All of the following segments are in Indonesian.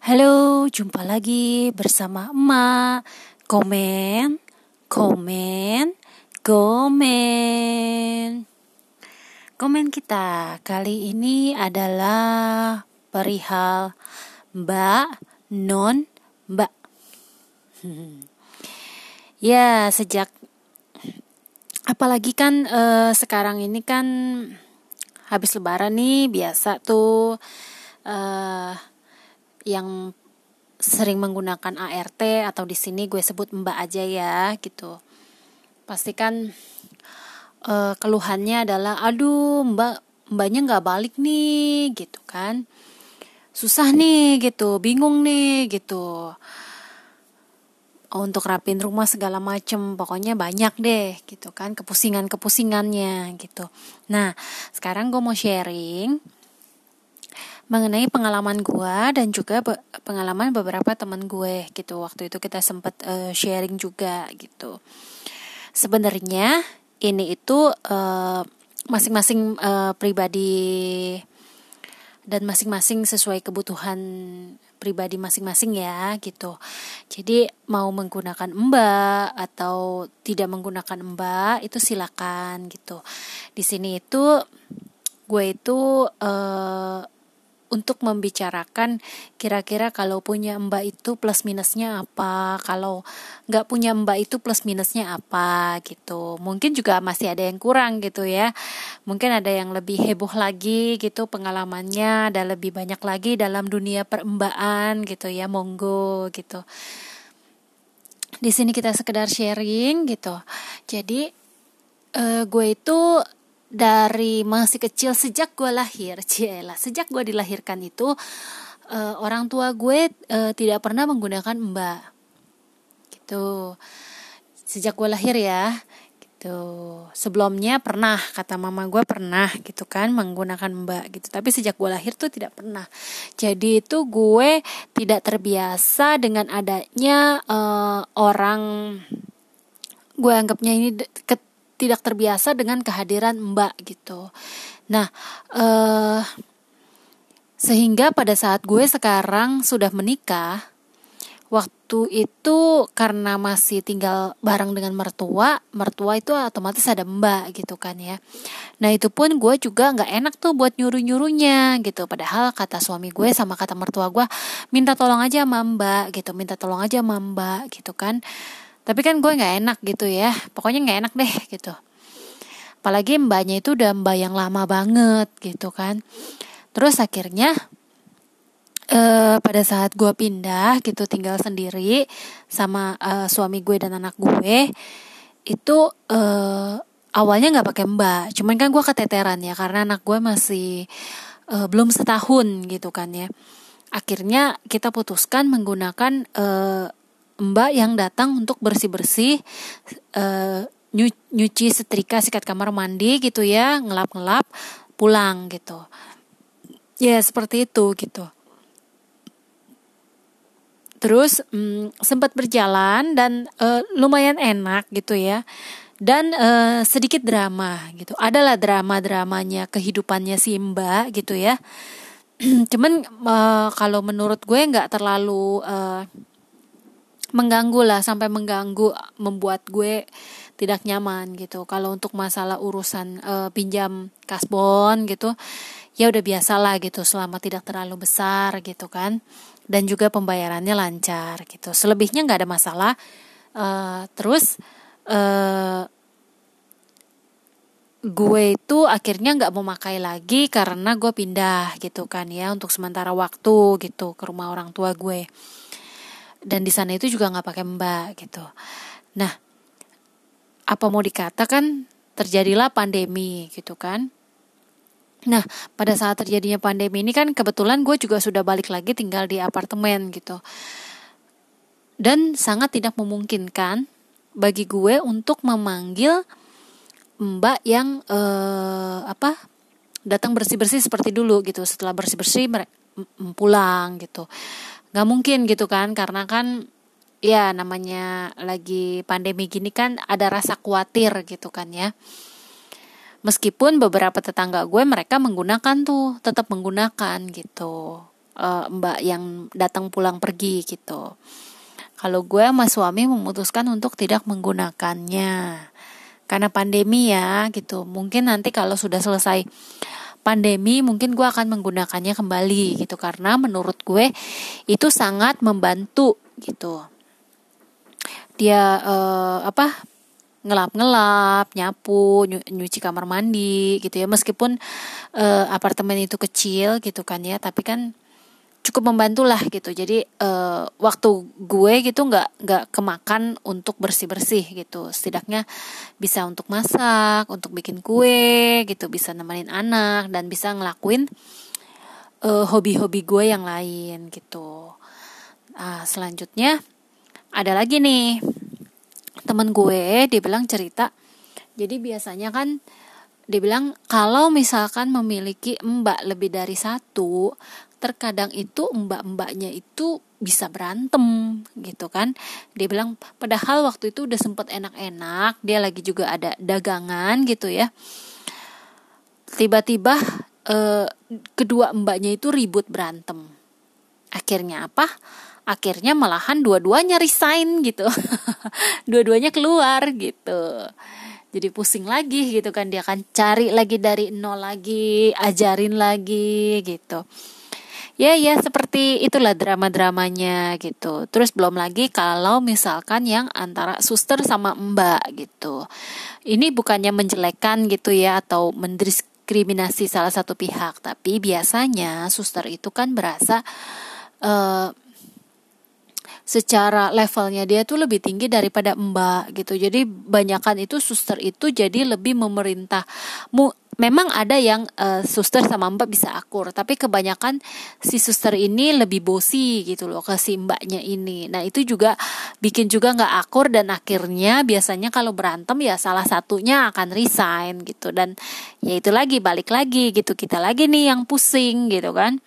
Halo, jumpa lagi bersama emak. Komen, komen, komen. Komen kita kali ini adalah perihal mbak, non, mbak. ya, sejak apalagi kan uh, sekarang ini kan habis lebaran nih biasa tuh uh, yang sering menggunakan ART atau di sini gue sebut Mbak aja ya gitu. Pastikan uh, keluhannya adalah aduh Mbak Mbaknya nggak balik nih gitu kan. Susah nih gitu, bingung nih gitu. Untuk rapin rumah segala macem, pokoknya banyak deh gitu kan, kepusingan-kepusingannya gitu. Nah, sekarang gue mau sharing mengenai pengalaman gue dan juga be pengalaman beberapa teman gue gitu waktu itu kita sempat uh, sharing juga gitu sebenarnya ini itu eh, masing-masing uh, uh, pribadi dan masing-masing sesuai kebutuhan pribadi masing-masing ya gitu. Jadi mau menggunakan mbak atau tidak menggunakan mbak itu silakan gitu. Di sini itu gue itu uh, untuk membicarakan kira-kira kalau punya mbak itu plus minusnya apa, kalau nggak punya mbak itu plus minusnya apa gitu. Mungkin juga masih ada yang kurang gitu ya. Mungkin ada yang lebih heboh lagi gitu pengalamannya, ada lebih banyak lagi dalam dunia perembaan gitu ya, monggo gitu. Di sini kita sekedar sharing gitu. Jadi uh, gue itu dari masih kecil sejak gue lahir, cielah sejak gue dilahirkan itu uh, orang tua gue uh, tidak pernah menggunakan mbak, gitu. Sejak gue lahir ya, gitu. Sebelumnya pernah kata mama gue pernah gitu kan menggunakan mbak gitu, tapi sejak gue lahir tuh tidak pernah. Jadi itu gue tidak terbiasa dengan adanya uh, orang gue anggapnya ini tidak terbiasa dengan kehadiran Mbak gitu. Nah, eh, sehingga pada saat gue sekarang sudah menikah, waktu itu karena masih tinggal bareng dengan mertua, mertua itu otomatis ada mbak gitu kan ya. Nah itu pun gue juga nggak enak tuh buat nyuruh nyuruhnya gitu. Padahal kata suami gue sama kata mertua gue minta tolong aja sama mbak gitu, minta tolong aja sama mbak gitu kan tapi kan gue nggak enak gitu ya. Pokoknya nggak enak deh gitu. Apalagi mbaknya itu udah mbak yang lama banget gitu kan. Terus akhirnya uh, pada saat gue pindah gitu tinggal sendiri sama uh, suami gue dan anak gue itu uh, awalnya nggak pakai mbak. Cuman kan gue keteteran ya karena anak gue masih belum setahun gitu kan ya. Akhirnya kita putuskan menggunakan uh, mbak yang datang untuk bersih bersih uh, nyuci setrika sikat kamar mandi gitu ya ngelap ngelap pulang gitu. Ya seperti itu gitu. Terus hmm, sempat berjalan dan uh, lumayan enak gitu ya. Dan uh, sedikit drama gitu. Adalah drama dramanya kehidupannya si mbak gitu ya. Cuman uh, kalau menurut gue nggak terlalu uh, mengganggu lah sampai mengganggu membuat gue tidak nyaman gitu. Kalau untuk masalah urusan e, pinjam kasbon gitu ya udah biasa lah gitu selama tidak terlalu besar gitu kan. Dan juga pembayarannya lancar gitu. Selebihnya nggak ada masalah. E, terus e, gue itu akhirnya nggak mau makai lagi karena gue pindah gitu kan ya untuk sementara waktu gitu ke rumah orang tua gue dan di sana itu juga nggak pakai mbak gitu. Nah apa mau dikatakan terjadilah pandemi gitu kan? Nah pada saat terjadinya pandemi ini kan kebetulan gue juga sudah balik lagi tinggal di apartemen gitu. Dan sangat tidak memungkinkan bagi gue untuk memanggil mbak yang eh, apa datang bersih bersih seperti dulu gitu. Setelah bersih bersih pulang gitu nggak mungkin gitu kan karena kan ya namanya lagi pandemi gini kan ada rasa khawatir gitu kan ya. Meskipun beberapa tetangga gue mereka menggunakan tuh tetap menggunakan gitu. Uh, mbak yang datang pulang pergi gitu. Kalau gue sama suami memutuskan untuk tidak menggunakannya. Karena pandemi ya gitu mungkin nanti kalau sudah selesai pandemi mungkin gue akan menggunakannya kembali gitu. Karena menurut gue itu sangat membantu gitu. Dia uh, apa ngelap-ngelap, nyapu, nyuci kamar mandi gitu ya. Meskipun uh, apartemen itu kecil gitu kan ya, tapi kan cukup membantu lah gitu. Jadi uh, waktu gue gitu nggak nggak kemakan untuk bersih bersih gitu. Setidaknya bisa untuk masak untuk bikin kue gitu bisa nemenin anak dan bisa ngelakuin uh, hobi-hobi gue yang lain gitu. Uh, selanjutnya ada lagi nih. Temen gue dia bilang cerita jadi biasanya kan dia bilang kalau misalkan memiliki mbak lebih dari satu terkadang itu mbak-mbaknya itu bisa berantem gitu kan. Dia bilang padahal waktu itu udah sempet enak-enak dia lagi juga ada dagangan gitu ya. Tiba-tiba eh, kedua mbaknya itu ribut berantem. Akhirnya apa? Akhirnya malahan dua-duanya resign gitu. Dua-duanya keluar gitu jadi pusing lagi gitu kan. Dia akan cari lagi dari nol lagi ajarin lagi gitu. Ya ya seperti itulah drama-dramanya gitu. Terus belum lagi kalau misalkan yang antara suster sama mbak gitu. Ini bukannya menjelekkan gitu ya atau mendiskriminasi salah satu pihak tapi biasanya suster itu kan berasa uh, secara levelnya dia tuh lebih tinggi daripada mbak gitu. Jadi banyakkan itu suster itu jadi lebih memerintah. Mu, memang ada yang uh, suster sama mbak bisa akur, tapi kebanyakan si suster ini lebih bosi gitu loh ke si mbaknya ini. Nah itu juga bikin juga nggak akur dan akhirnya biasanya kalau berantem ya salah satunya akan resign gitu dan ya itu lagi balik lagi gitu kita lagi nih yang pusing gitu kan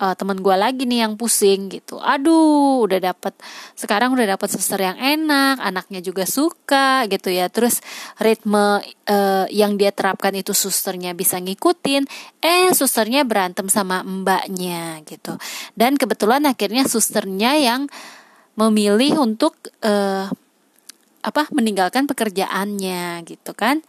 uh, teman gue lagi nih yang pusing gitu. Aduh udah dapet sekarang udah dapet suster yang enak anaknya juga suka gitu ya. Terus ritme uh, yang dia terapkan itu susternya bisa ngikutin eh susternya berantem sama mbaknya gitu. Dan kebetulan akhirnya susternya yang memilih untuk uh, apa meninggalkan pekerjaannya gitu kan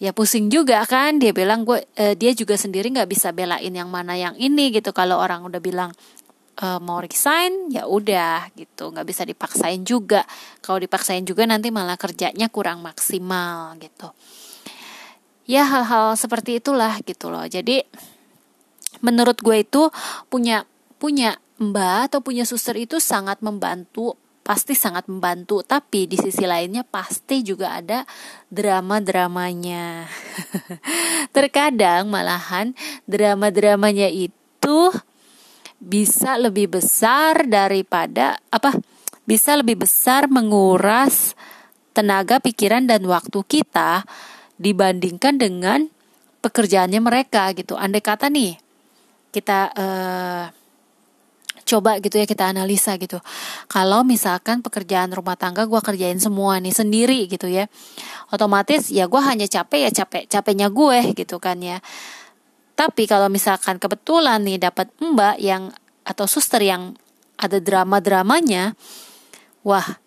ya pusing juga kan? Dia bilang gue eh, dia juga sendiri nggak bisa belain yang mana yang ini gitu. Kalau orang udah bilang e, mau resign ya udah gitu. Nggak bisa dipaksain juga. Kalau dipaksain juga nanti malah kerjanya kurang maksimal gitu. Ya hal-hal seperti itulah gitu loh. Jadi menurut gue itu punya punya mbak atau punya suster itu sangat membantu pasti sangat membantu tapi di sisi lainnya pasti juga ada drama-dramanya. Terkadang malahan drama-dramanya itu bisa lebih besar daripada apa bisa lebih besar menguras tenaga pikiran dan waktu kita dibandingkan dengan pekerjaannya mereka gitu. Andai kata nih kita uh, coba gitu ya kita analisa gitu. Kalau misalkan pekerjaan rumah tangga gue kerjain semua nih sendiri gitu ya otomatis ya gue hanya capek ya capek capeknya gue gitu kan ya. Tapi kalau misalkan kebetulan nih dapat mbak yang atau suster yang ada drama dramanya wah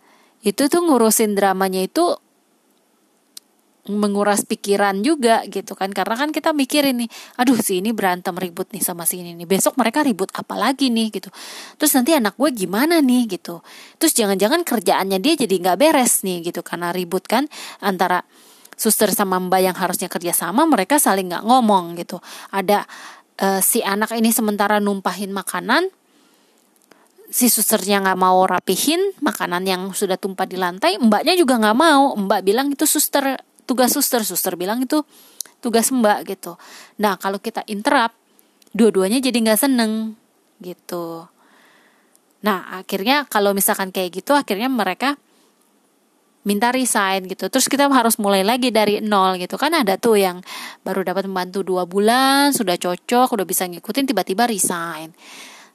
itu tuh ngurusin dramanya itu menguras pikiran juga gitu kan. Karena kan kita mikirin nih aduh si ini berantem ribut nih sama si ini nih. Besok mereka ribut apa lagi nih? gitu. Terus nanti anak gue gimana nih gitu. Terus jangan-jangan kerjaannya dia jadi nggak beres nih gitu. Karena ribut kan antara suster sama mbak yang harusnya kerja sama mereka saling nggak ngomong gitu. Ada uh, si anak ini sementara numpahin makanan si susternya nggak mau rapihin makanan yang sudah tumpah di lantai mbaknya juga nggak mau. Mbak bilang itu suster tugas suster suster bilang itu tugas mbak gitu. Nah kalau kita interrupt dua-duanya jadi nggak seneng gitu. Nah akhirnya kalau misalkan kayak gitu akhirnya mereka minta resign gitu. Terus kita harus mulai lagi dari nol gitu. Kan ada tuh yang baru dapat membantu dua bulan sudah cocok udah bisa ngikutin tiba-tiba resign.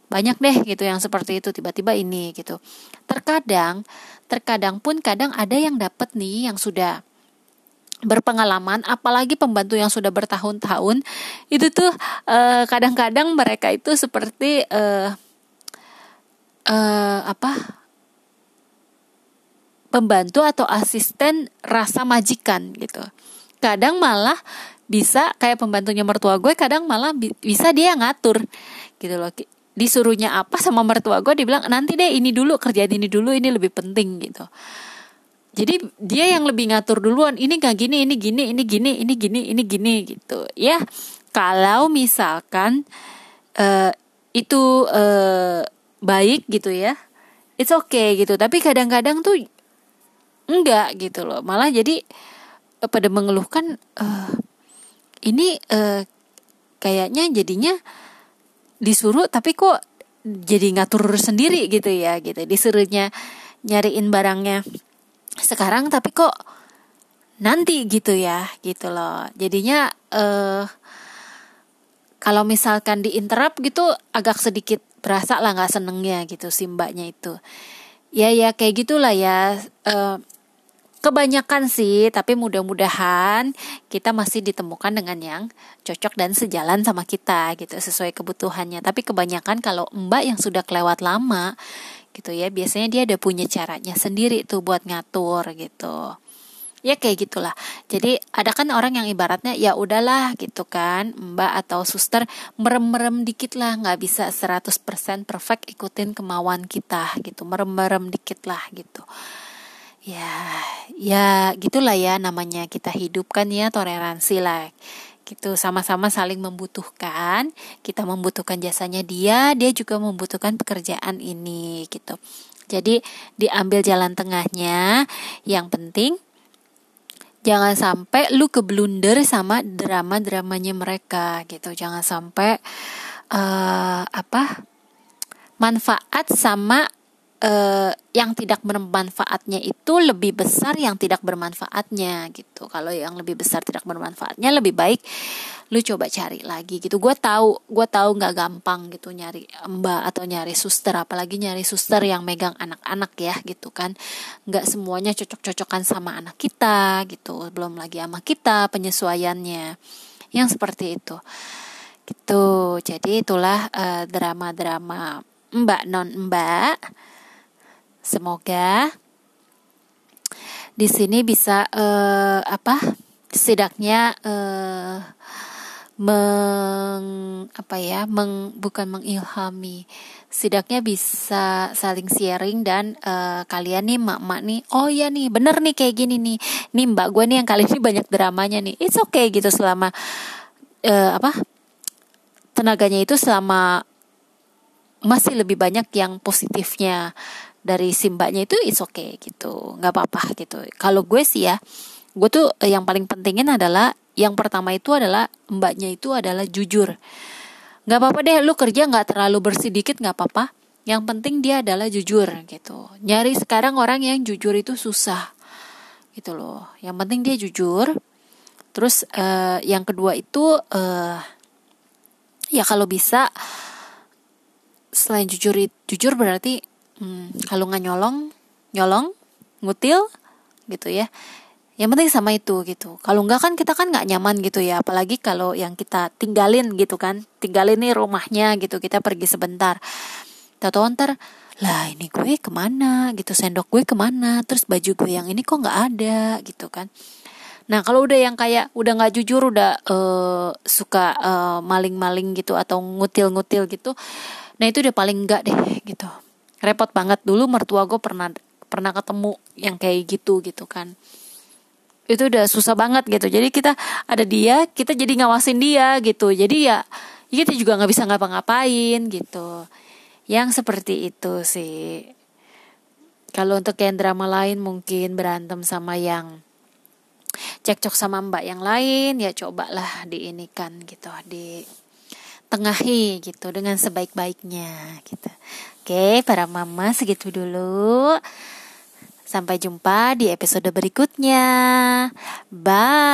Banyak deh gitu yang seperti itu tiba-tiba ini gitu. Terkadang terkadang pun kadang ada yang dapat nih yang sudah berpengalaman apalagi pembantu yang sudah bertahun-tahun itu tuh kadang kadang-kadang mereka itu seperti uh, uh, apa pembantu atau asisten rasa majikan gitu. Kadang malah bisa kayak pembantunya mertua gue kadang malah bi bisa dia ngatur gitu loh. Disuruhnya apa sama mertua gue dibilang nanti deh ini dulu kerjaan ini dulu ini lebih penting gitu jadi dia yang lebih ngatur duluan ini gak gini ini gini ini gini ini gini ini gini gitu. Ya kalau misalkan uh, itu uh, baik gitu ya it's okay gitu. Tapi kadang-kadang tuh enggak gitu loh. Malah jadi uh, pada mengeluhkan uh, ini uh, kayaknya jadinya disuruh tapi kok jadi ngatur sendiri gitu ya gitu. Disuruhnya nyariin barangnya sekarang tapi kok nanti gitu ya gitu loh. Jadinya eh kalau misalkan di interrupt gitu agak sedikit berasa lah nggak senengnya gitu si mbaknya itu. Ya ya kayak gitulah ya. Uh, kebanyakan sih tapi mudah-mudahan kita masih ditemukan dengan yang cocok dan sejalan sama kita gitu sesuai kebutuhannya. Tapi kebanyakan kalau mbak yang sudah kelewat lama gitu ya. Biasanya dia ada punya caranya sendiri tuh buat ngatur gitu. Ya kayak gitulah. Jadi ada kan orang yang ibaratnya ya udahlah gitu kan mbak atau suster merem-merem dikit lah nggak bisa 100% perfect ikutin kemauan kita gitu. Merem-merem dikit lah gitu. Ya ya gitulah ya namanya kita hidupkan ya toleransi lah gitu. Sama-sama saling membutuhkan. Kita membutuhkan jasanya dia dia juga membutuhkan pekerjaan ini gitu. Jadi diambil jalan tengahnya. Yang penting jangan sampai lu keblunder sama drama-dramanya mereka gitu. Jangan sampai uh, apa manfaat sama uh, yang tidak bermanfaatnya itu lebih besar yang tidak bermanfaatnya gitu. Kalau yang lebih besar tidak bermanfaatnya lebih baik lu coba cari lagi gitu. Gue tahu, gue tahu nggak gampang gitu nyari mbak atau nyari suster, apalagi nyari suster yang megang anak-anak ya gitu kan. Nggak semuanya cocok-cocokan sama anak kita gitu. Belum lagi sama kita penyesuaiannya. Yang seperti itu. Gitu. Jadi itulah uh, drama-drama mbak non mbak Semoga di sini bisa uh, apa setidaknya uh, meng apa ya meng bukan mengilhami setidaknya bisa saling sharing dan uh, kalian nih mak-mak nih oh ya nih bener nih kayak gini nih nih mbak gue nih yang kali ini banyak dramanya nih. It's okay gitu selama uh, apa tenaganya itu selama masih lebih banyak yang positifnya dari simbanya itu is okay gitu. Nggak apa-apa gitu. Kalau gue sih ya gue tuh eh, yang paling pentingin adalah yang pertama itu adalah mbaknya itu adalah jujur. Nggak apa-apa deh lu kerja nggak terlalu bersih dikit nggak apa-apa. Yang penting dia adalah jujur gitu. Nyari sekarang orang yang jujur itu susah gitu loh. Yang penting dia jujur. Terus uh, yang kedua itu uh, ya kalau bisa selain jujur jujur berarti hmm, kalau nggak nyolong nyolong ngutil gitu ya. Yang penting sama itu gitu. Kalau nggak kan kita kan nggak nyaman gitu ya. Apalagi kalau yang kita tinggalin gitu kan. Tinggalin nih rumahnya gitu. Kita pergi sebentar. Tahu ntar lah ini gue ke mana? Gitu. Sendok gue ke mana? Terus baju gue yang ini kok nggak ada? Gitu kan. Nah kalau udah yang kayak udah nggak jujur udah uh, suka uh, maling-maling gitu atau ngutil-ngutil gitu nah itu udah paling enggak deh gitu repot banget. Dulu mertua gue pernah pernah ketemu yang kayak gitu gitu kan. Itu udah susah banget gitu. Jadi kita ada dia kita jadi ngawasin dia gitu. Jadi ya kita juga nggak bisa ngapa-ngapain gitu. Yang seperti itu sih. Kalau untuk yang drama lain mungkin berantem sama yang cekcok sama mbak yang lain ya cobalah diinikan gitu di tengahi gitu dengan sebaik-baiknya gitu. Oke, para mama segitu dulu. Sampai jumpa di episode berikutnya. Bye.